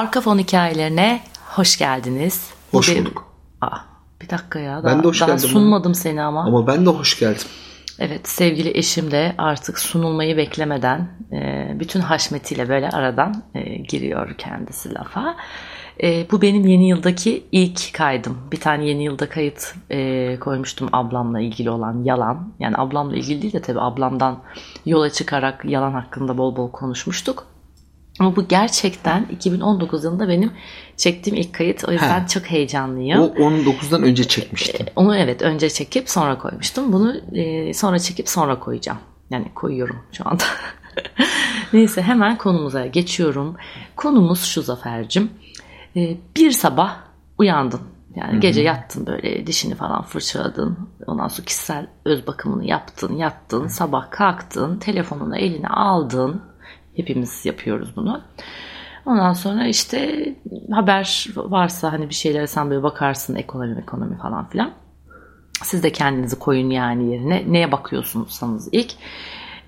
Arka fon hikayelerine hoş geldiniz. Hoş Bugün- bulduk. Aa, bir dakika ya. Ben Daha, de hoş daha geldim. sunmadım seni ama. Ama ben de hoş geldim. Evet sevgili eşim de artık sunulmayı beklemeden e, bütün haşmetiyle böyle aradan e, giriyor kendisi lafa. E, bu benim yeni yıldaki ilk kaydım. Bir tane yeni yılda kayıt e, koymuştum ablamla ilgili olan yalan. Yani ablamla ilgili değil de tabii ablamdan yola çıkarak yalan hakkında bol bol konuşmuştuk. Ama bu gerçekten 2019 yılında benim çektiğim ilk kayıt. O yüzden He. çok heyecanlıyım. O 19'dan önce çekmiştim. Onu evet önce çekip sonra koymuştum. Bunu e, sonra çekip sonra koyacağım. Yani koyuyorum şu anda. Neyse hemen konumuza geçiyorum. Konumuz şu Zafer'cim. E, bir sabah uyandın. Yani gece yattın böyle dişini falan fırçaladın. Ondan sonra kişisel öz bakımını yaptın, yattın. Sabah kalktın, telefonunu eline aldın. Hepimiz yapıyoruz bunu. Ondan sonra işte haber varsa hani bir şeylere sen böyle bakarsın ekonomi ekonomi falan filan. Siz de kendinizi koyun yani yerine. Neye bakıyorsunuzsanız ilk.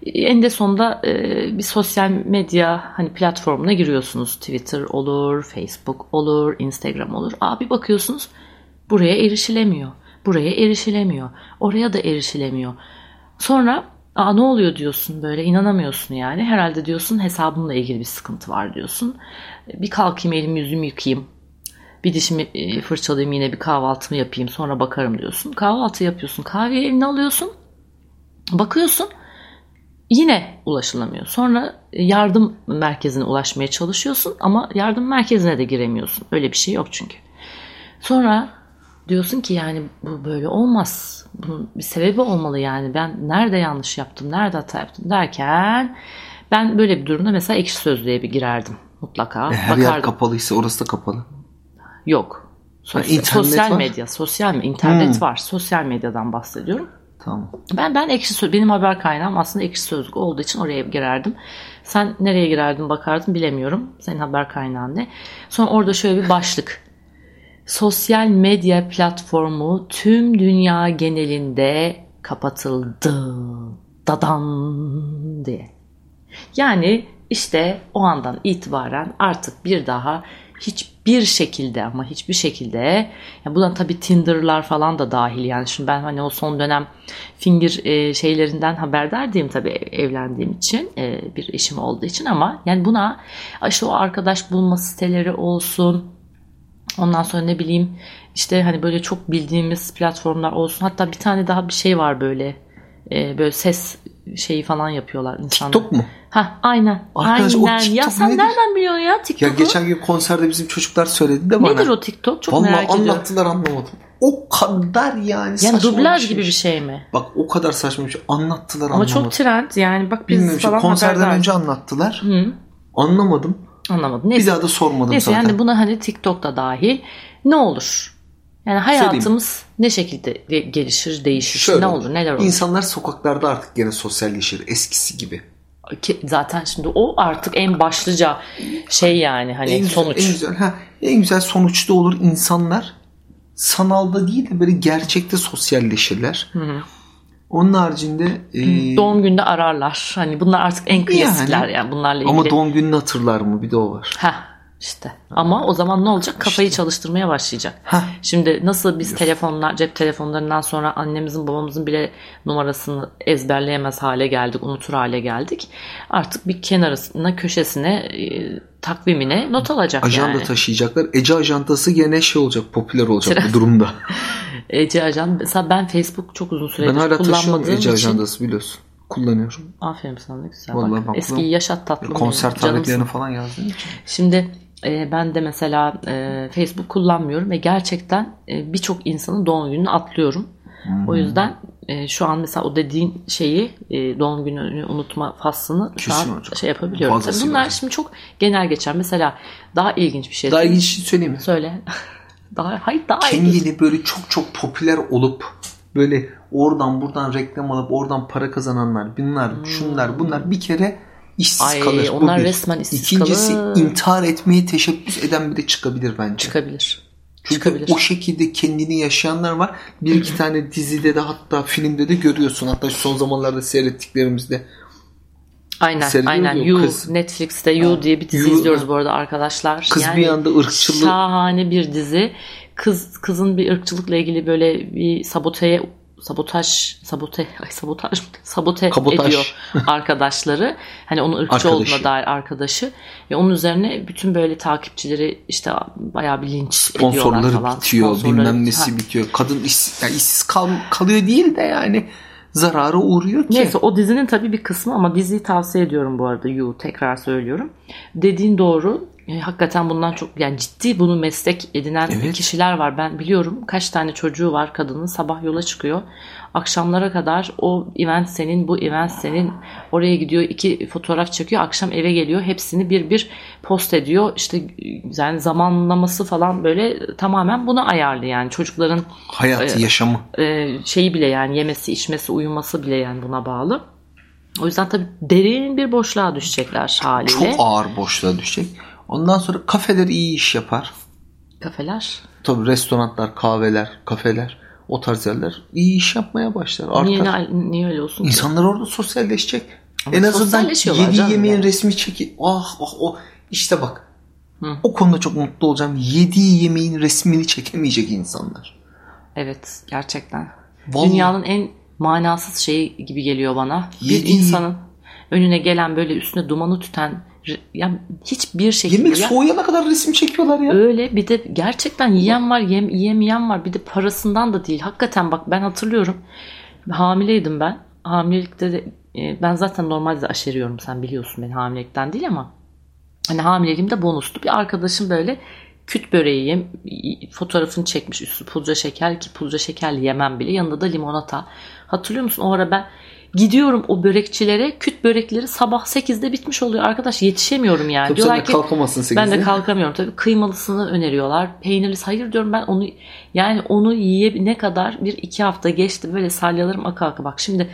En de sonunda e, bir sosyal medya hani platformuna giriyorsunuz. Twitter olur, Facebook olur, Instagram olur. Abi bakıyorsunuz buraya erişilemiyor. Buraya erişilemiyor. Oraya da erişilemiyor. Sonra Aa, ne oluyor diyorsun böyle inanamıyorsun yani. Herhalde diyorsun hesabımla ilgili bir sıkıntı var diyorsun. Bir kalkayım elimi yüzümü yıkayayım. Bir dişimi e, fırçalayayım yine bir kahvaltımı yapayım sonra bakarım diyorsun. Kahvaltı yapıyorsun kahveyi eline alıyorsun. Bakıyorsun yine ulaşılamıyor. Sonra yardım merkezine ulaşmaya çalışıyorsun ama yardım merkezine de giremiyorsun. Öyle bir şey yok çünkü. Sonra diyorsun ki yani bu böyle olmaz. Bunun bir sebebi olmalı yani. Ben nerede yanlış yaptım, nerede hata yaptım derken ben böyle bir durumda mesela ekşi sözlüğe bir girerdim mutlaka. E, her yer Bakardım. kapalıysa orası da kapalı. Yok. Sosyal, internet sosyal var. medya, sosyal mi? internet Hmm. var. Sosyal medyadan bahsediyorum. Tamam. Ben ben ekşi söz benim haber kaynağım aslında ekşi sözlük olduğu için oraya girerdim. Sen nereye girerdin bakardın bilemiyorum. Senin haber kaynağın ne? Sonra orada şöyle bir başlık. Sosyal medya platformu tüm dünya genelinde kapatıldı. Dadan diye. Yani işte o andan itibaren artık bir daha hiçbir şekilde ama hiçbir şekilde ya buna tabii Tinder'lar falan da dahil yani şimdi ben hani o son dönem finger e, şeylerinden haberdar diyeyim tabii evlendiğim için e, bir eşim olduğu için ama yani buna işte o arkadaş bulma siteleri olsun ondan sonra ne bileyim işte hani böyle çok bildiğimiz platformlar olsun hatta bir tane daha bir şey var böyle e, böyle ses şeyi falan yapıyorlar insanlar. TikTok mu? Ha aynen. Arkadaş, o aynen. ya TikTok sen nedir? nereden biliyorsun ya Ya TikTok'u? geçen gün konserde bizim çocuklar söyledi de bana. Nedir o TikTok? Çok Vallahi merak ediyorum. anlattılar anlamadım. O kadar yani, Yani saçma dublaj bir şey. gibi bir şey mi? Bak o kadar saçma bir şey. Anlattılar Ama anlamadım. çok trend yani bak biz Bilmiyorum. falan konserden haberdar- önce anlattılar. Hı, Anlamadım. Anlamadım. Bir Neyse, daha da sormadım neyse zaten. yani buna hani TikTok'ta dahil ne olur? Yani hayatımız ne şekilde ge- gelişir, değişir, Şöyle ne olur, neler olur? İnsanlar sokaklarda artık gene sosyalleşir eskisi gibi. Ki zaten şimdi o artık en başlıca şey yani hani en sonuç. Güzel, en güzel, ha, en güzel sonuçta olur insanlar sanalda değil de böyle gerçekte sosyalleşirler. Onun haricinde e, Doğum günde ararlar. Hani bunlar artık en klasikler yani, bunlarla ilgili. ama doğum gününü hatırlar mı bir de o var. Heh, işte. Ama o zaman ne olacak? Kafayı çalıştırmaya başlayacak. Heh. Şimdi nasıl biz telefonlar, cep telefonlarından sonra annemizin babamızın bile numarasını ezberleyemez hale geldik, unutur hale geldik. Artık bir kenarına, köşesine, e, takvimine not alacak Ajanda yani. taşıyacaklar. Ece ajantası gene şey olacak popüler olacak Trend. bu durumda. Ece Ajan, mesela ben Facebook çok uzun süredir ben hala taşıyorum kullanmadığım Ece için. ajandası biliyorsun. Kullanıyorum. Aferin sana güzel. Vallahi bak. bak, Eskiyi yaşat tatlım. Konser tarihlerini falan yazdım. Şimdi e, ben de mesela e, Facebook kullanmıyorum ve gerçekten e, birçok insanın doğum gününü atlıyorum. O yüzden e, şu an mesela o dediğin şeyi e, doğum gününü unutma faslını şu Kesin an hocam. şey yapabiliyorum. Tabii Fazlasıyla bunlar hocam. şimdi çok genel geçer. Mesela daha ilginç bir şey. Daha ilginç şey söyleyeyim mi? Söyle. daha hayır daha ilginç. Kendini böyle çok çok popüler olup böyle oradan buradan reklam alıp oradan para kazananlar, bunlar, şunlar, bunlar bir kere işsiz Hmm. Ay, kalır. Bu onlar bir. resmen işsiz İkincisi kalır. intihar etmeye teşebbüs eden biri çıkabilir bence. Çıkabilir. Çünkü Çıkabilir. o şekilde kendini yaşayanlar var. Bir iki tane dizide de hatta filmde de görüyorsun. Hatta son zamanlarda seyrettiklerimizde Aynen aynen You kız. Netflix'te You diye bir dizi You, izliyoruz bu arada arkadaşlar. Kız bir anda ırkçılığı- Şahane bir dizi. Kız kızın bir ırkçılıkla ilgili böyle bir saboteye sabotaj sabote ay sabotaj sabote Kabotaj. ediyor arkadaşları. Hani onun ırkçı Arkadaşı. olduğuna dair arkadaşı ve onun üzerine bütün böyle takipçileri işte bayağı bir linç ediyorlar Sponsorları falan. bitiyor, Sponsorları- bilmem nesi bitiyor. Kadın iş, yani işsiz kal, kalıyor değil de yani zarara uğruyor ki. Neyse o dizinin tabii bir kısmı ama diziyi tavsiye ediyorum bu arada You tekrar söylüyorum. Dediğin doğru. E, hakikaten bundan çok yani ciddi bunu meslek edinen Evet. kişiler var. Ben biliyorum kaç tane çocuğu var kadının sabah yola çıkıyor. Akşamlara kadar o event senin bu event senin oraya gidiyor iki fotoğraf çekiyor akşam eve geliyor hepsini bir bir post ediyor. İşte yani zamanlaması falan böyle tamamen buna ayarlı yani çocukların Hayat, yaşamı. e, şeyi bile yani yemesi, içmesi, uyuması bile yani buna bağlı. O yüzden tabii derin bir boşluğa düşecekler haliyle. Çok ağır boşluğa düşecek. Ondan sonra kafeler iyi iş yapar. Kafeler. Tabii restoranlar, kahveler, kafeler o tarz yerler iyi iş yapmaya başlar. Artar. Niye, niye öyle olsun? ki? İnsanlar orada sosyalleşecek. Ama en azından canım yemeğin yani. resmi çeki. Ah ah o işte bak. Hı. O konuda çok mutlu olacağım. Yediği yemeğin resmini çekemeyecek insanlar. Evet gerçekten. Vallahi. Dünyanın en manasız şeyi gibi geliyor bana. Bir Yediği- insanın önüne gelen böyle üstüne dumanı tüten yani hiçbir şekilde Yemek ya- soğuyana kadar resim çekiyorlar ya. Öyle bir de gerçekten yiyen var yem, yiyemeyen var bir de parasından da değil. Hakikaten bak ben hatırlıyorum hamileydim ben. Hamilelikte de e, ben zaten normalde de aşeriyorum sen biliyorsun beni hamilelikten değil ama hani hamileliğimde bonustu. Bir arkadaşım böyle küt böreği yem, fotoğrafını çekmiş üstü pudra şeker ki pudra şekerli yemem bile yanında da limonata. Hatırlıyor musun o ara ben gidiyorum o börekçilere küt börekleri sabah 8'de bitmiş oluyor arkadaş yetişemiyorum yani. Tabii Diyorlar ki kalkamazsın 8'de. ben de kalkamıyorum tabii. Kıymalısını öneriyorlar. Peynirlisi. Hayır diyorum ben onu yani onu yiye ne kadar bir iki hafta geçti böyle salyalarım aka aka. Bak şimdi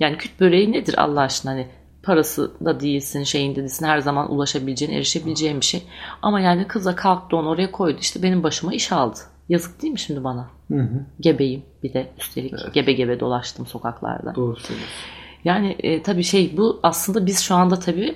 yani küt böreği nedir Allah aşkına hani parası da değilsin şeyinde değilsin her zaman ulaşabileceğin erişebileceğin bir şey. Ama yani kıza kalktı onu oraya koydu işte benim başıma iş aldı. Yazık değil mi şimdi bana? Hı hı. Gebeyim bir de üstelik gebe gebe dolaştım sokaklarda. Doğru söylüyorsun. Yani e, tabii şey bu aslında biz şu anda tabii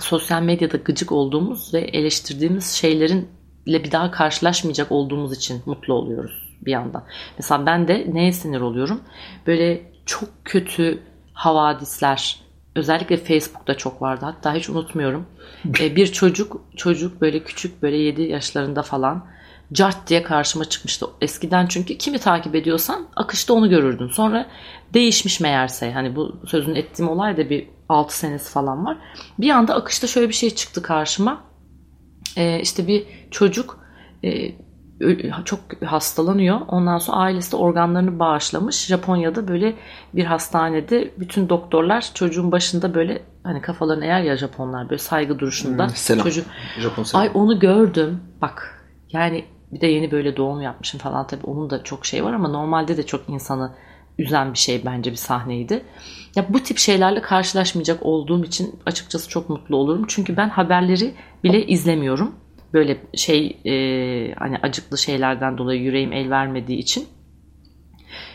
sosyal medyada gıcık olduğumuz ve eleştirdiğimiz şeylerin ile bir daha karşılaşmayacak olduğumuz için mutlu oluyoruz bir yandan. Mesela ben de neye sinir oluyorum? Böyle çok kötü havadisler özellikle Facebook'ta çok vardı. Hatta hiç unutmuyorum. E, bir çocuk çocuk böyle küçük böyle 7 yaşlarında falan cart diye karşıma çıkmıştı. Eskiden çünkü kimi takip ediyorsan akışta onu görürdün. Sonra değişmiş meğerse. Hani bu sözün ettiğim olay da bir 6 senesi falan var. Bir anda akışta şöyle bir şey çıktı karşıma. Ee, işte bir çocuk e, çok hastalanıyor. Ondan sonra ailesi de organlarını bağışlamış. Japonya'da böyle bir hastanede bütün doktorlar çocuğun başında böyle hani kafalarını eğer ya Japonlar böyle saygı duruşunda. Hmm, selam. Çocuk Japon selam. Ay onu gördüm. Bak yani bir de yeni böyle doğum yapmışım falan tabii onun da çok şey var ama normalde de çok insanı üzen bir şey bence bir sahneydi. Ya bu tip şeylerle karşılaşmayacak olduğum için açıkçası çok mutlu olurum. Çünkü ben haberleri bile izlemiyorum. Böyle şey e, hani acıklı şeylerden dolayı yüreğim el vermediği için.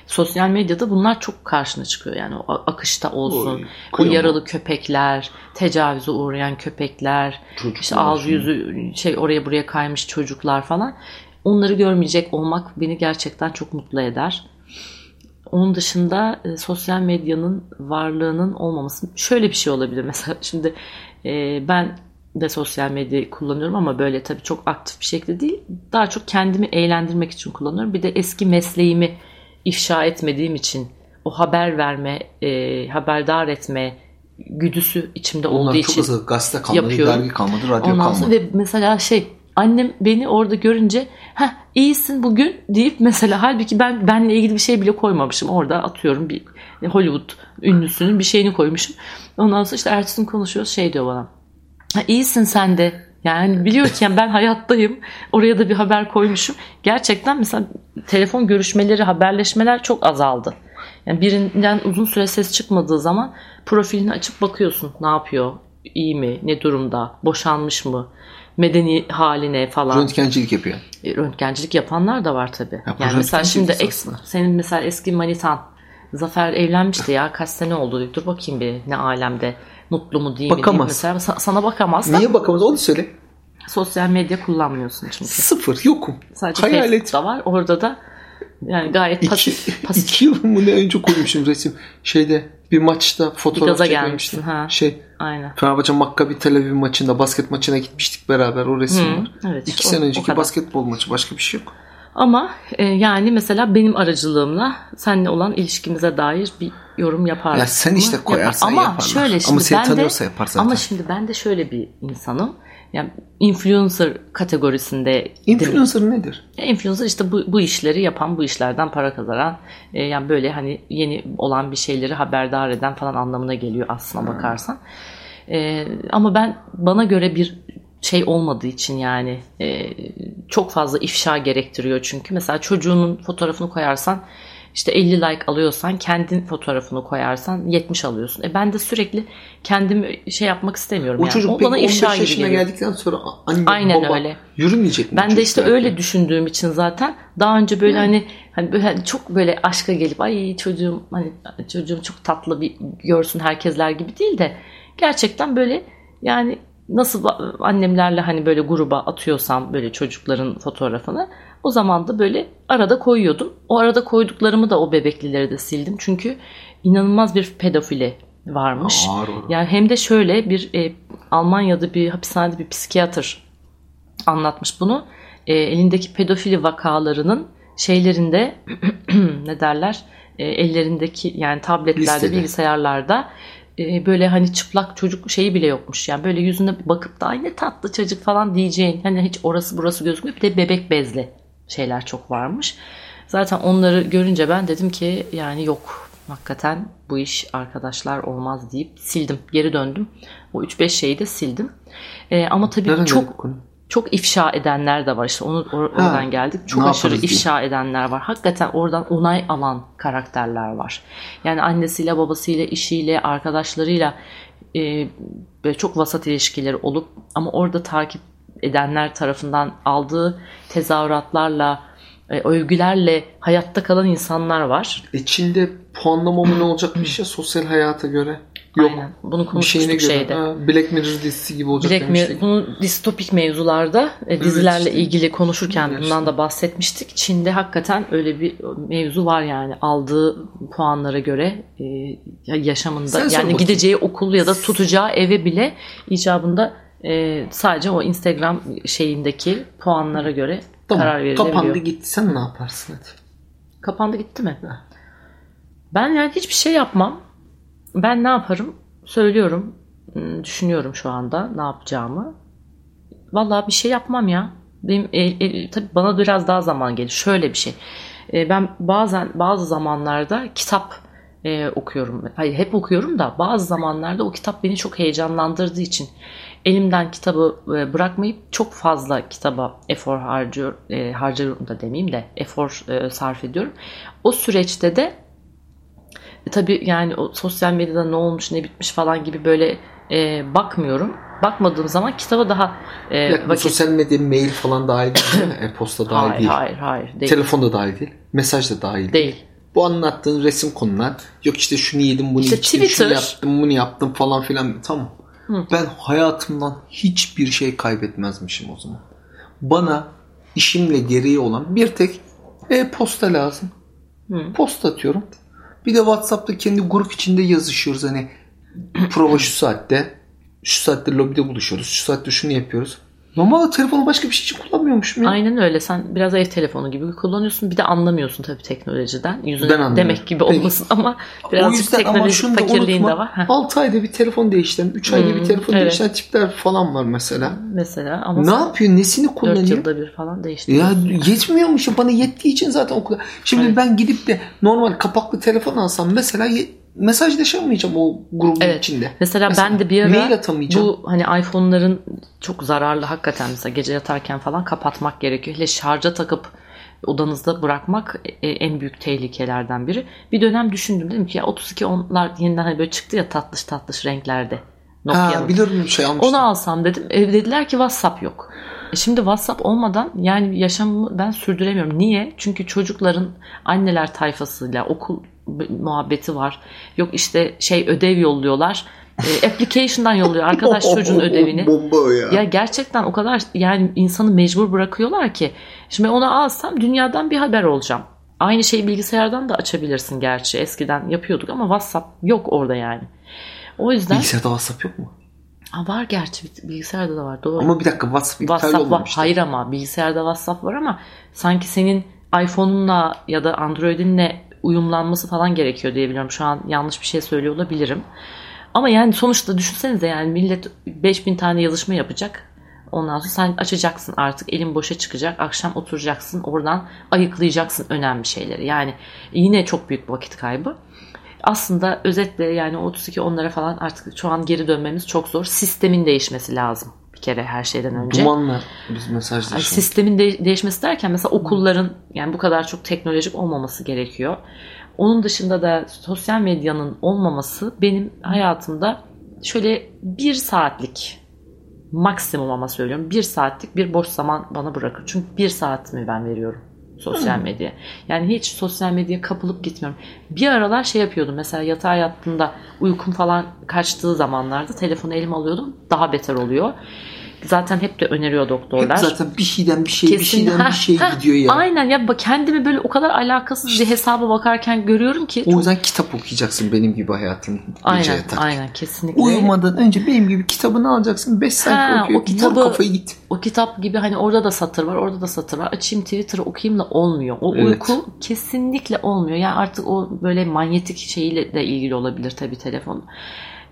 Sosyal medyada bunlar çok karşına çıkıyor yani o akışta olsun. Oy, o yaralı köpekler, tecavüze uğrayan köpekler, Çocuklar işte ağzı yüzü şey oraya buraya kaymış çocuklar falan. Onları görmeyecek olmak beni gerçekten çok mutlu eder. Onun dışında e, sosyal medyanın varlığının olmaması şöyle bir şey olabilir mesela şimdi e, ben de sosyal medyayı kullanıyorum ama böyle tabii çok aktif bir şekilde değil. Daha çok kendimi eğlendirmek için kullanıyorum. Bir de eski mesleğimi ifşa etmediğim için o haber verme, e, haberdar etme güdüsü içimde Onlar olduğu için hızlı gazete kalmadı, yapıyorum. dergi kalmadı, radyo Ondan kalmadı. ve mesela şey annem beni orada görünce ha iyisin bugün deyip mesela halbuki ben benle ilgili bir şey bile koymamışım. Orada atıyorum bir Hollywood ünlüsünün bir şeyini koymuşum. Ondan sonra işte ertesi gün konuşuyoruz şey diyor bana. Ha iyisin sen de. Yani biliyor ki yani ben hayattayım. Oraya da bir haber koymuşum. Gerçekten mesela telefon görüşmeleri, haberleşmeler çok azaldı. Yani birinden uzun süre ses çıkmadığı zaman profilini açıp bakıyorsun. Ne yapıyor? İyi mi? Ne durumda? Boşanmış mı? Medeni haline falan. Röntgencilik yapıyor. E, Röntgencilik yapanlar da var tabii. Ya yani mesela şimdi ex, senin mesela eski manitan Zafer evlenmişti ya kaç sene oldu. Dur bakayım bir ne alemde. Mutlu mu değil mi? Bakamaz. Değil. Mesela sana bakamaz. Niye bakamaz onu söyle. Sosyal medya kullanmıyorsun çünkü. Sıfır yokum. Sadece Hayal et. Var. Orada da yani gayet pasif. İki, pasif. iki yıl mı ne önce koymuşum resim. Şeyde bir maçta fotoğraf çekmemiştim. gelmişsin, ha. Şey Aynen. Fenerbahçe Maccabi Tel Aviv maçında basket maçına gitmiştik beraber o resim Hı, var. evet, İki o- sene önceki basketbol maçı başka bir şey yok. Ama e, yani mesela benim aracılığımla seninle olan ilişkimize dair bir yorum yapar. Ya sen işte mı? koyarsan Ama yaparlar. şöyle şimdi Ama seni ben tanıyorsa de, yapar zaten. Ama şimdi ben de şöyle bir insanım. Yani influencer kategorisinde Influencer nedir? Ya Influencer işte bu, bu işleri yapan, bu işlerden para kazanan, e, yani böyle hani yeni olan bir şeyleri haberdar eden falan anlamına geliyor aslına bakarsan. E, ama ben bana göre bir şey olmadığı için yani e, çok fazla ifşa gerektiriyor çünkü. Mesela çocuğunun fotoğrafını koyarsan işte 50 like alıyorsan kendin fotoğrafını koyarsan 70 alıyorsun. E ben de sürekli kendim şey yapmak istemiyorum O yani. çocuk o bana 15 ifşa gibi yaşına geldikten sonra anne Aynen baba öyle. yürümeyecek mi? Ben de işte belki? öyle düşündüğüm için zaten daha önce böyle hani hani böyle hani çok böyle aşka gelip ay çocuğum hani çocuğum çok tatlı bir görsün herkesler gibi değil de gerçekten böyle yani nasıl annemlerle hani böyle gruba atıyorsam böyle çocukların fotoğrafını o zaman da böyle arada koyuyordum. O arada koyduklarımı da o bebeklileri de sildim. Çünkü inanılmaz bir pedofili varmış. Ağır. Yani hem de şöyle bir e, Almanya'da bir hapishanede bir psikiyatr anlatmış bunu. E, elindeki pedofili vakalarının şeylerinde ne derler E, ellerindeki yani tabletlerde Listede. bilgisayarlarda e, böyle hani çıplak çocuk şeyi bile yokmuş yani böyle yüzüne bakıp da ay ne tatlı çocuk falan diyeceğin hani hiç orası burası gözükmüyor bir de bebek bezli şeyler çok varmış. Zaten onları görünce ben dedim ki yani yok hakikaten bu iş arkadaşlar olmaz deyip sildim geri döndüm. O 3-5 şeyi de sildim. E, ama tabii Nereden çok konu? Çok ifşa edenler de var işte onu or- Ha, oradan geldik. Çok aşırı yaparız diye. ifşa edenler var. Hakikaten oradan onay alan karakterler var. Yani annesiyle, babasıyla, işiyle, arkadaşlarıyla e, böyle çok vasat ilişkileri olup ama orada takip edenler tarafından aldığı tezahüratlarla, e, övgülerle hayatta kalan insanlar var. E Çin'de puanlama mı ne olacakmış ya sosyal hayata göre? Yok. Aynen. Bunu Bir konuşmuştuk göre. şeyde. Ha, Black Mirror dizisi gibi olacak mi, demiştik. bunu distopik mevzularda e, dizilerle işte. ilgili konuşurken Gerçekten. bundan da bahsetmiştik. Çin'de hakikaten öyle bir mevzu var yani aldığı puanlara göre e, ya- yaşamında Sen yani gideceği okul ya da tutacağı eve bile icabında e, sadece o Instagram şeyindeki puanlara göre Tamam, karar verilebiliyor. kapandı gitti sen ne yaparsın hadi. Kapandı gitti mi? Ben yani hiçbir şey yapmam. Ben ne yaparım? Söylüyorum. Hmm, Düşünüyorum şu anda ne yapacağımı. Vallahi bir şey yapmam ya. Benim el, el- tabii bana biraz daha zaman gelir. Şöyle bir şey. E, ben bazen bazı zamanlarda kitap e, okuyorum. Hayır hep okuyorum da bazı zamanlarda o kitap beni çok heyecanlandırdığı için elimden kitabı e, bırakmayıp çok fazla kitaba efor harcıyor, e, harcıyorum da demeyeyim de efor e, sarf ediyorum. O süreçte de tabii yani o sosyal medyada ne olmuş ne bitmiş falan gibi böyle e, bakmıyorum. Bakmadığım zaman kitaba daha e, bu vakit... sosyal medya mail falan dahil değil mi? E-posta dahil Hayır değil. hayır hayır değil. Telefon da dahil değil. Mesaj da dahil değil. Değil. Bu anlattığın resim konular yok işte şunu yedim bunu İşte içtim Twitter. şunu yaptım bunu yaptım falan filan tamam. Ben hayatımdan hiçbir şey kaybetmezmişim o zaman. Bana işimle gereği olan bir tek e-posta lazım. Posta atıyorum. Bir de WhatsApp'ta kendi grup içinde yazışıyoruz hani prova şu saatte şu saatte lobide buluşuyoruz. Şu saatte şunu yapıyoruz. Normalde telefonu başka bir şey için kullanmıyormuşum ya. Aynen öyle. Sen biraz ev telefonu gibi kullanıyorsun. Bir de anlamıyorsun tabii teknolojiden. Yüzüne Ben demek gibi Peki. olmasın ama o birazcık ama teknolojik da fakirliğin de var. Heh, 6 ayda bir telefon değiştiren, 3 ayda bir telefon evet. değiştiren tipler falan var mesela. mesela ama Ne yapıyor? Nesini 4 kullanıyor? yılda bir falan değişti. Ya yetmiyormuş bana yettiği için zaten o kadar. Şimdi Evet. ben gidip de normal kapaklı telefon alsam mesela mesajlaşamayacağım o grubun Evet. içinde. Mesela, Mesela ben de bir ara mail atamayacağım. bu hani iPhone'ların çok zararlı hakikaten mesela gece yatarken falan kapatmak gerekiyor. Hele şarja takıp odanızda bırakmak e, en büyük tehlikelerden biri. Bir dönem düşündüm dedim ki ya 32 onlar yeniden hani böyle çıktı ya tatlış tatlış renklerde. Ha, Nokia'nın. biliyorum bir şey almıştım. Onu alsam dedim. E, dediler ki WhatsApp yok. E, şimdi WhatsApp olmadan yani yaşamımı ben sürdüremiyorum. Niye? Çünkü çocukların anneler tayfasıyla okul muhabbeti var. Yok işte şey ödev yolluyorlar. e, application'dan yolluyor arkadaş çocuğun ödevini. Bomba ya. Ya gerçekten o kadar yani insanı mecbur bırakıyorlar ki. Şimdi onu alsam dünyadan bir haber olacağım. Aynı şeyi bilgisayardan da açabilirsin gerçi. Eskiden yapıyorduk ama WhatsApp yok orada yani. O yüzden Bilgisayarda WhatsApp yok mu? Ha, var gerçi bilgisayarda da var doğru. Ama bir dakika WhatsApp iptal WhatsApp var. olmamıştı. Hayır ama bilgisayarda WhatsApp var ama sanki senin iPhone'unla ya da Android'inle uyumlanması falan gerekiyor diye biliyorum. Şu an yanlış bir şey söylüyor olabilirim. Ama yani sonuçta düşünsenize yani millet 5000 tane yazışma yapacak. Ondan sonra sen açacaksın artık elin boşa çıkacak. Akşam oturacaksın oradan ayıklayacaksın önemli şeyleri. Yani yine çok büyük vakit kaybı. Aslında özetle yani 32 onlara falan artık şu an geri dönmemiz çok zor. Sistemin değişmesi lazım kere her şeyden önce. Dumanla biz mesajlaşıyoruz. sistemin de- değişmesi derken mesela okulların yani bu kadar çok teknolojik olmaması gerekiyor. Onun dışında da sosyal medyanın olmaması benim hayatımda şöyle bir saatlik maksimum ama söylüyorum bir saatlik bir boş zaman bana bırakır. Çünkü bir saatimi ben veriyorum sosyal medyaya. Yani hiç sosyal medyaya kapılıp gitmiyorum. Bir aralar şey yapıyordum mesela yatağa yattığımda uykum falan kaçtığı zamanlarda telefonu elime alıyordum. Daha beter oluyor. Zaten hep de öneriyor doktorlar. Hep zaten bir şeyden bir şey, bir Kesin. şeyden Ha, bir şey ha, gidiyor ya. Aynen ya bak kendimi böyle o kadar alakasız bir hesaba bakarken görüyorum ki. O çok- yüzden kitap okuyacaksın benim gibi hayatım. aynen yatarken. aynen kesinlikle. Uyumadan önce benim gibi kitabını alacaksın. 5 sayfa Ha, okuyor. o kitabı- kafayı git. O kitap gibi hani orada da satır var orada da satır var. Açayım Twitter'ı okuyayım da olmuyor. O Evet. uyku kesinlikle olmuyor. Yani artık o böyle manyetik şeyle de ilgili olabilir tabii telefon.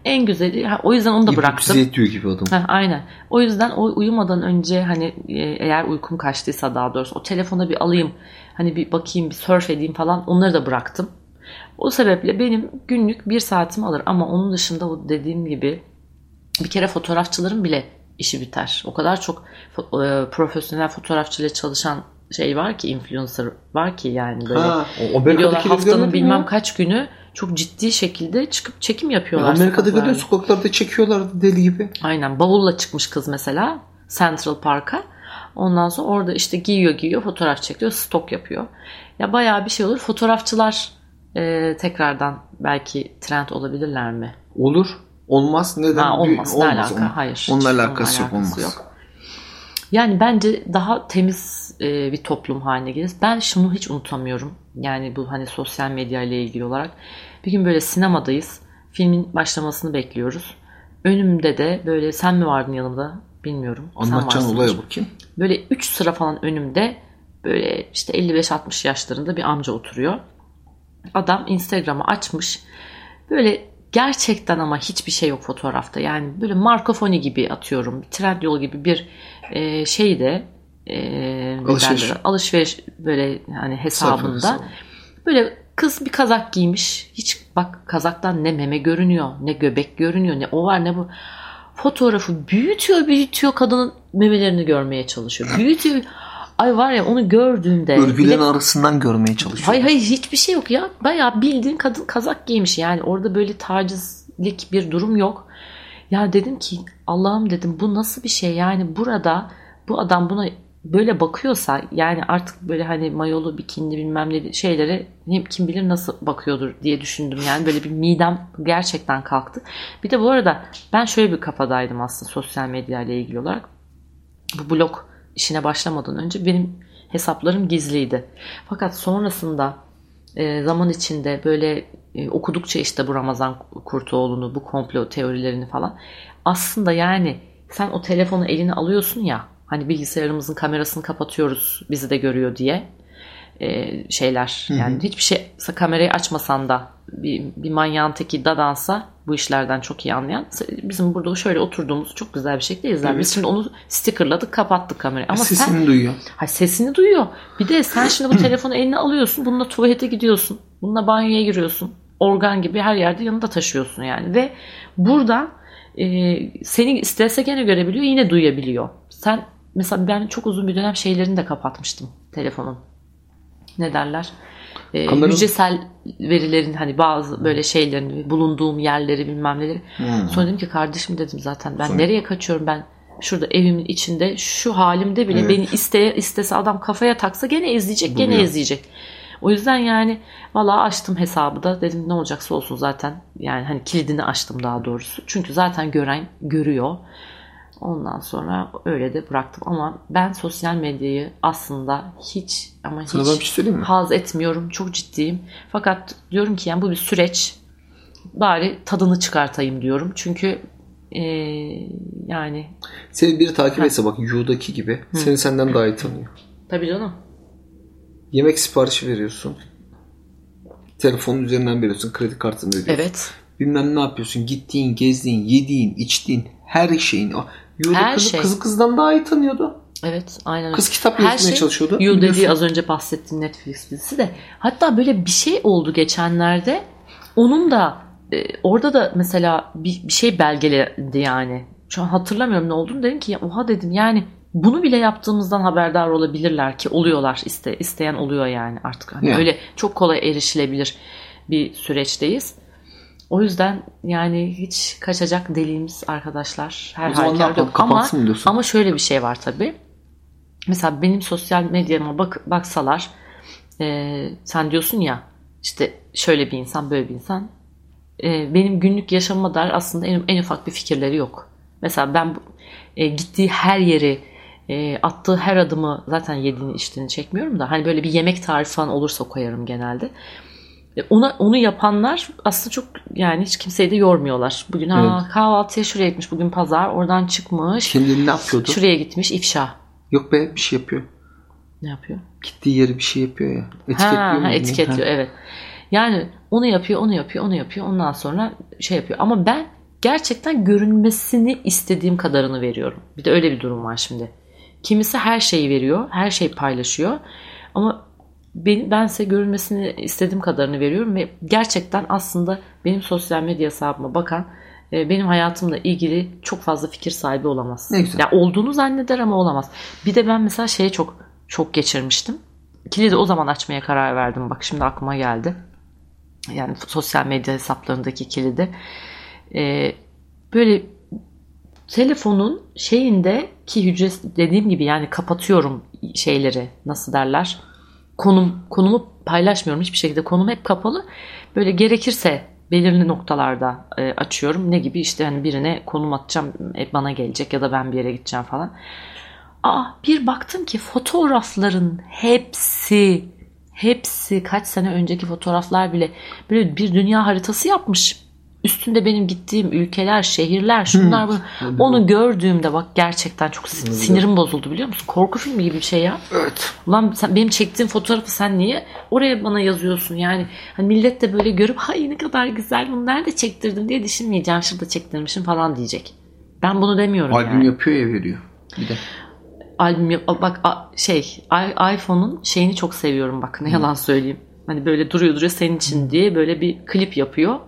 En güzeli ha, o yüzden onu da bıraktım. Hipnotize ediyor gibi adam. Heh, aynen. O yüzden o uyumadan önce hani e, eğer uykum kaçtıysa daha doğrusu o telefona bir alayım. Hani bir bakayım bir surf edeyim falan onları da bıraktım. O sebeple benim günlük bir saatimi alır ama onun dışında o dediğim gibi bir kere fotoğrafçıların bile işi biter. O kadar çok e, profesyonel fotoğrafçıyla çalışan şey var ki influencer var ki yani böyle Ha, o biliyorlar haftanın bilmem mi? kaç günü çok ciddi şekilde çıkıp çekim Ya yapıyorlar. Amerika'da sokaklarda. görüyor sokaklarda çekiyorlardı deli gibi. Aynen bavulla çıkmış kız mesela Central Park'a. Ondan sonra orada işte giyiyor giyiyor fotoğraf çekiyor stok yapıyor. Ya bayağı bir şey olur. Fotoğrafçılar e, tekrardan belki trend olabilirler mi? Olur. Olmaz. Neden? Ha, olmaz. Ne alaka? Onun- Hayır. Onunla Hiç alakası yok. Olmaz. Yani bence daha temiz e, bir toplum haline geliriz. Ben şunu hiç unutamıyorum. Yani bu hani sosyal medya ile ilgili olarak. Bir gün böyle sinemadayız. Filmin başlamasını bekliyoruz. Önümde de böyle sen mi vardın yanımda bilmiyorum. Anlatacağın varsın. olaya bakayım. Böyle 3 sıra falan önümde böyle işte 55-60 yaşlarında bir amca oturuyor. Adam Instagram'ı açmış. Böyle gerçekten ama hiçbir şey yok fotoğrafta. Yani böyle Marco Foni gibi atıyorum. Trendyol gibi bir e, şeyde e, ne Alışveriş. derler? alışveriş böyle hani hesabında. Böyle kız bir kazak giymiş. Hiç bak kazaktan ne meme görünüyor, ne göbek görünüyor, ne o var ne bu. Fotoğrafı büyütüyor büyütüyor kadının memelerini görmeye çalışıyor. Büyütüyor. Ay var ya onu gördüğünde. Örgülerin bile- arasından görmeye çalışıyor. Hayır hayır hiçbir şey yok ya. Bayağı bildiğin kadın kazak giymiş yani. Orada böyle tacizlik bir durum yok. Ya dedim ki Allah'ım dedim bu nasıl bir şey yani burada bu adam buna böyle bakıyorsa yani artık böyle hani mayolu bikinli bilmem ne şeylere kim- bilir nasıl bakıyordur diye düşündüm yani böyle bir midem gerçekten kalktı. Bir de bu arada ben şöyle bir kafadaydım aslında sosyal medya ile ilgili olarak. Bu blog işine başlamadan önce benim hesaplarım gizliydi. Fakat sonrasında e, zaman içinde böyle e, okudukça işte bu Ramazan Kurtoğlu'nu, bu komplo teorilerini falan aslında yani sen o telefonu eline alıyorsun ya hani bilgisayarımızın kamerasını kapatıyoruz bizi de görüyor diye e, şeyler yani hiçbir şey kamerayı açmasan da bir, bir manyağın teki dadansa bu işlerden çok iyi anlayan bizim burada şöyle oturduğumuz çok güzel bir şekilde izler. Biz şimdi onu stickerladık kapattık kamerayı. Ama sen Sesini duyuyor. Ha, sesini duyuyor. Bir de sen şimdi bu telefonu eline alıyorsun. Bununla tuvalete gidiyorsun. Bununla banyoya giriyorsun. Organ gibi her yerde yanında taşıyorsun yani. Ve buradan e, seni istese gene görebiliyor. Yine duyabiliyor. Sen mesela ben çok uzun bir dönem şeylerini de kapatmıştım telefonun. Ne derler? E, Kamera- hücresel verilerin hani bazı böyle şeylerini bulunduğum yerleri bilmem neleri. Hmm. Sonra dedim ki kardeşim dedim zaten ben Sonra- nereye kaçıyorum ben şurada evimin içinde şu halimde bile Evet. beni isteye istese adam kafaya taksa gene izleyecek gene Buluyor. izleyecek. O yüzden yani valla açtım hesabı da dedim ne olacaksa olsun zaten. Yani hani kilidini açtım daha doğrusu. Çünkü zaten gören görüyor. Ondan sonra öyle de bıraktım ama ben sosyal medyayı aslında hiç ama Sana bir hiç şey söyleyeyim mi? haz etmiyorum. Çok ciddiyim. Fakat diyorum ki yani bu bir süreç. Bari tadını çıkartayım diyorum. Çünkü eee, yani Seni biri takip etse bak Yu'daki gibi seni senden daha iyi tanıyor. tabii canım. Yemek siparişi veriyorsun. Telefonun üzerinden veriyorsun. Kredi kartını ödüyorsun. Evet. Bilmem ne yapıyorsun. Gittiğin, gezdiğin, yediğin, içtiğin her şeyin. Yu'da Her kızı, şey. kızı kızdan daha iyi tanıyordu. Evet aynen. Kız kitap Her yazmaya şey çalışıyordu. You dediği az önce bahsettiğim Netflix dizisi de. Hatta böyle bir şey oldu geçenlerde. Onun da e, orada da mesela bir, bir şey belgeledi yani. Şu an hatırlamıyorum ne olduğunu dedim ki oha dedim yani bunu bile yaptığımızdan haberdar olabilirler ki oluyorlar iste, isteyen oluyor yani artık hani Yani. öyle çok kolay erişilebilir bir süreçteyiz. O yüzden yani hiç kaçacak deliğimiz arkadaşlar her halükarda yok. Ama, diyorsun? ama şöyle bir şey var tabii. Mesela benim sosyal medyama bak, baksalar e, sen diyorsun ya işte şöyle bir insan böyle bir insan E, benim günlük yaşamıma dair aslında en, en ufak bir fikirleri yok. Mesela ben e, gittiği her yeri e, attığı her adımı zaten yediğini içtiğini çekmiyorum da hani böyle bir yemek tarifi falan olursa koyarım genelde. E, Ona onu yapanlar aslında çok yani hiç kimseyi de yormuyorlar. Bugün ha, kahvaltıya şuraya gitmiş. Bugün pazar. Oradan çıkmış. Kendini ne yapıyordu? Şuraya gitmiş ifşa. Yok be bir şey yapıyor. Ne yapıyor? Gittiği yeri bir şey yapıyor ya. Etiketliyor ha, mu? ha, etiketliyor Ha. evet. Yani onu yapıyor, onu yapıyor, onu yapıyor. Ondan sonra şey yapıyor. Ama ben gerçekten görünmesini istediğim kadarını veriyorum. Bir de öyle bir durum var şimdi. Kimisi her şeyi veriyor, her şeyi paylaşıyor. Ama ben, bense görünmesini istediğim kadarını veriyorum ve gerçekten aslında benim sosyal medya hesabıma bakan e, benim hayatımla ilgili çok fazla fikir sahibi olamaz. Ne güzel. Ya olduğunu zanneder ama olamaz. Bir de ben mesela şeye çok çok geçirmiştim. Kilidi o zaman açmaya karar verdim. Bak şimdi aklıma geldi. Yani sosyal medya hesaplarındaki kilidi. Ee, böyle telefonun şeyinde ki hücresi dediğim gibi yani kapatıyorum şeyleri nasıl derler konum konumu paylaşmıyorum hiçbir şekilde. Konum hep kapalı. Böyle gerekirse belirli noktalarda e, açıyorum. Ne gibi işte hani birine konum atacağım e, bana gelecek ya da ben bir yere gideceğim falan. Aa, bir baktım ki fotoğrafların hepsi hepsi kaç sene önceki fotoğraflar bile böyle bir dünya haritası yapmış. Üstünde benim gittiğim ülkeler, şehirler, şunlar bu. Onu gördüğümde bak gerçekten çok sin- sinirim bozuldu biliyor musun? Korku filmi gibi bir şey ya. Evet. Ulan sen, benim çektiğim fotoğrafı sen niye oraya bana yazıyorsun yani? Hani millet de böyle görüp hay ne kadar güzel bunu nerede çektirdin diye düşünmeyeceğim. Şurada çektirmişim falan diyecek. Ben bunu demiyorum Albüm yani yapıyor ya veriyor. Bir de. albüm yap- bak şey iPhone'un şeyini çok seviyorum bak ne yalan söyleyeyim. Hani böyle duruyor duruyor senin için diye böyle bir klip yapıyor.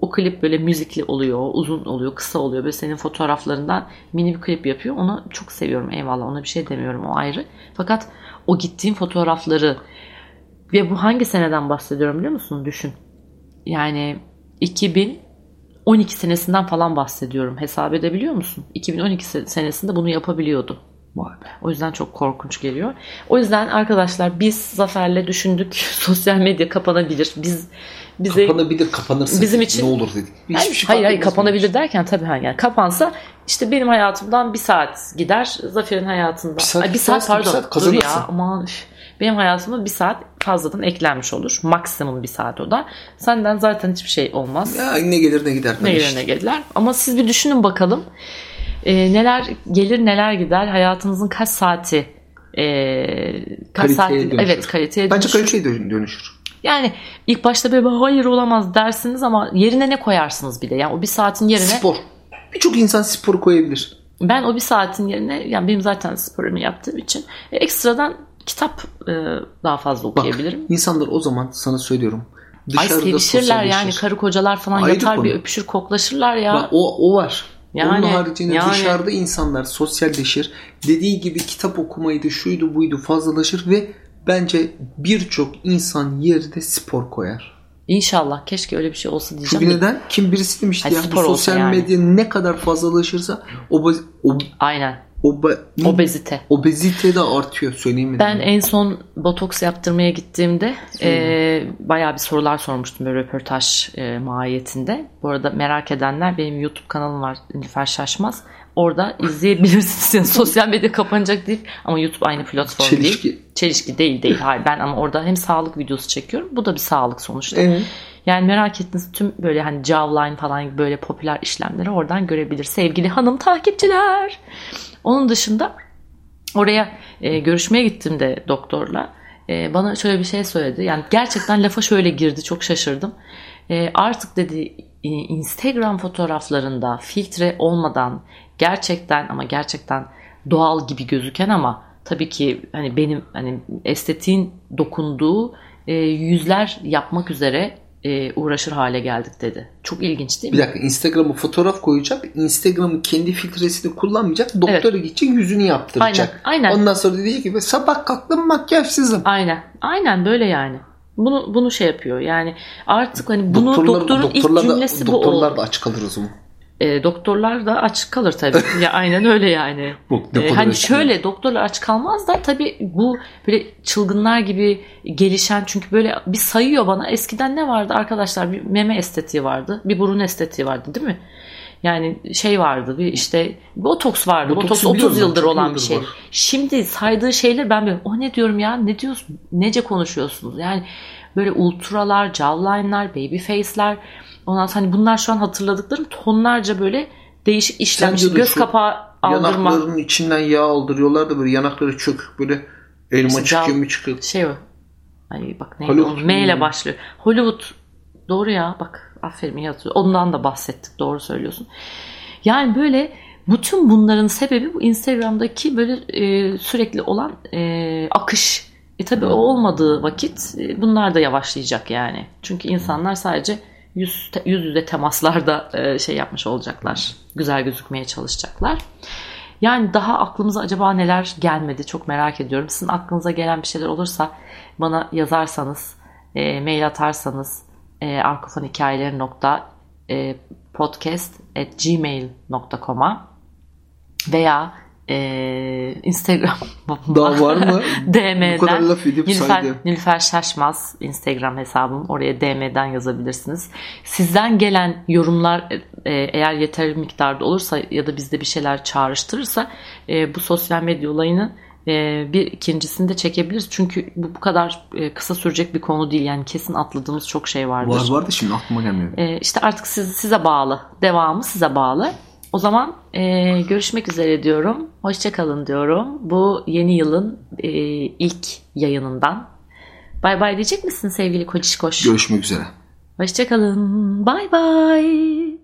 O klip böyle müzikli oluyor, uzun oluyor, kısa oluyor. Böyle senin fotoğraflarından mini bir klip yapıyor. Onu çok seviyorum eyvallah ona bir şey demiyorum o ayrı. Fakat o gittiğim fotoğrafları ve bu hangi seneden bahsediyorum biliyor musun? Düşün. Yani 2012 senesinden falan bahsediyorum. Hesap edebiliyor musun? 2012 se- senesinde bunu yapabiliyordu. Vay be. O yüzden çok korkunç geliyor. O yüzden arkadaşlar biz Zafer'le düşündük. Sosyal medya kapanabilir. Biz bize Kapanabilir kapanırsa Bizim için- ne olur dedik. Hiçbir hayır, şey hayır, hayır kapanabilir için. derken tabii ha, yani kapansa işte benim hayatımdan bir saat gider. Zafer'in hayatında. Bir saat Ay, bir saat gidersin, bir pardon. saat Dur ya aman. Benim hayatıma bir saat fazladan eklenmiş olur. Maksimum bir saat o da. Senden zaten hiçbir şey olmaz. Ya ne gelir ne gider. ne gelir ne gelirler. Ama siz bir düşünün bakalım. Ee, neler gelir neler gider. Hayatınızın kaç saati e, kaç Kaliteye saati dönüşür. evet kaliteye Bence dönüşür. kaliteye dön- dönüşür. Yani ilk başta böyle hayır olamaz dersiniz ama yerine ne koyarsınız bir de. Yani o bir saatin yerine Spor. Birçok insan sporu koyabilir. ben o bir saatin yerine yani benim zaten sporumu yaptığım için e, ekstradan kitap e, daha fazla Bak okuyabilirim. insanlar o zaman sana söylüyorum. Ay sevişirler yani karı kocalar falan Ayrı yatar konu. bir öpüşür koklaşırlar ya. Bak, o, o var. Yani, Onun haricinde yani. dışarıda insanlar sosyalleşir. Dediği gibi kitap okumaydı, şuydu buydu fazlalaşır ve bence birçok insan yerde spor koyar. İnşallah keşke öyle bir şey olsa diyeceğim. Çünkü de- neden? Kim birisi demişti Ay, ya bu sosyal yani. medya ne kadar fazlalaşırsa o, o Aynen. Obe, Obezite. Obezite de artıyor söyleyeyim mi? Ben en son botoks yaptırmaya gittiğimde e, bayağı bir sorular sormuştum böyle röportaj e, mahiyetinde. Bu arada merak edenler benim YouTube kanalım var Nilüfer Şaşmaz. Orada izleyebilirsiniz. Yani sosyal medya kapanacak değil ama YouTube aynı platform Çelişki. değil. Çelişki değil değil. Hayır ben ama orada hem sağlık videosu çekiyorum. Bu da bir sağlık sonuçta. Evet. Yani merak ettiğiniz tüm böyle hani jawline falan gibi böyle popüler işlemleri oradan görebilir. Sevgili hanım takipçiler. Onun dışında oraya e, görüşmeye gittiğimde doktorla e, bana şöyle bir şey söyledi. Yani gerçekten lafa şöyle girdi çok şaşırdım. E, artık dedi Instagram fotoğraflarında filtre olmadan gerçekten ama gerçekten doğal gibi gözüken ama tabii ki hani benim hani estetiğin dokunduğu e, yüzler yapmak üzere e, uğraşır hale geldik dedi. Çok ilginç değil mi? Bir dakika Instagram'a fotoğraf koyacak. Instagram'ın kendi filtresini kullanmayacak. Doktora gidecek yüzünü yaptıracak. Aynen, aynen. Ondan sonra diyecek ki sabah kalktım makyajsızım. Aynen. Aynen böyle yani. Bunu bunu şey yapıyor. Yani artık hani bunu Doktorlar- doktorun ilk doktorlar cümlesi bu Doktorlar da aç kalır o zaman. E, doktorlar da aç kalır tabii. ya aynen öyle yani. E, hani şöyle doktorlar aç kalmaz da tabii bu böyle çılgınlar gibi gelişen çünkü böyle bir sayıyor bana eskiden ne vardı arkadaşlar bir meme estetiği vardı bir burun estetiği vardı değil mi? Yani şey vardı bir işte botoks vardı. Botoks 30 biliyorum ben, yıldır olan bir şey. var. Şimdi saydığı şeyler ben böyle o ne diyorum ya ne diyorsun nece konuşuyorsunuz? Yani böyle ultralar, jawline'lar, baby face'ler ondan sonra hani bunlar şu an hatırladıklarım tonlarca böyle değişik de göz kapağı aldırma Yanaklarının içinden yağ aldırıyorlar da böyle yanakları çökük böyle elma İşte çıkıyor mu çıkıyor. şey o. Ay bak neydi Hollywood o? M ile başlıyor. Hollywood. Doğru ya bak aferin iyi hatırlıyor. Ondan da bahsettik doğru söylüyorsun. Yani böyle bütün bunların sebebi bu Instagram'daki böyle e, sürekli olan e, akış. E tabi o olmadığı vakit e, bunlar da yavaşlayacak yani. Çünkü insanlar sadece yüz, yüz yüze temaslarda e, şey yapmış olacaklar. Güzel gözükmeye çalışacaklar. Yani daha aklımıza acaba neler gelmedi çok merak ediyorum. Sizin aklınıza gelen bir şeyler olursa bana yazarsanız, e, mail atarsanız e, arkofonhikayeleri nokta e, veya e, Instagram Daha var mı? DM'den Bu kadar laf edip Nilüfer, saydı. Nilüfer Şaşmaz Instagram hesabım. Oraya DM'den yazabilirsiniz. Sizden gelen yorumlar e, eğer yeterli miktarda olursa ya da bizde bir şeyler çağrıştırırsa e, bu sosyal medya olayını e, bir ikincisini de çekebiliriz. Çünkü bu bu kadar e, kısa sürecek bir konu değil. Yani kesin atladığımız çok şey vardır. Var var da şimdi aklıma gelmiyor. E, işte artık siz, size bağlı. Devamı size bağlı. O zaman e, görüşmek üzere diyorum. Hoşçakalın diyorum. Bu yeni yılın e, ilk yayınından. Bay bay diyecek misin sevgili Koçişkoş? Görüşmek üzere. Hoşçakalın. Bay bay.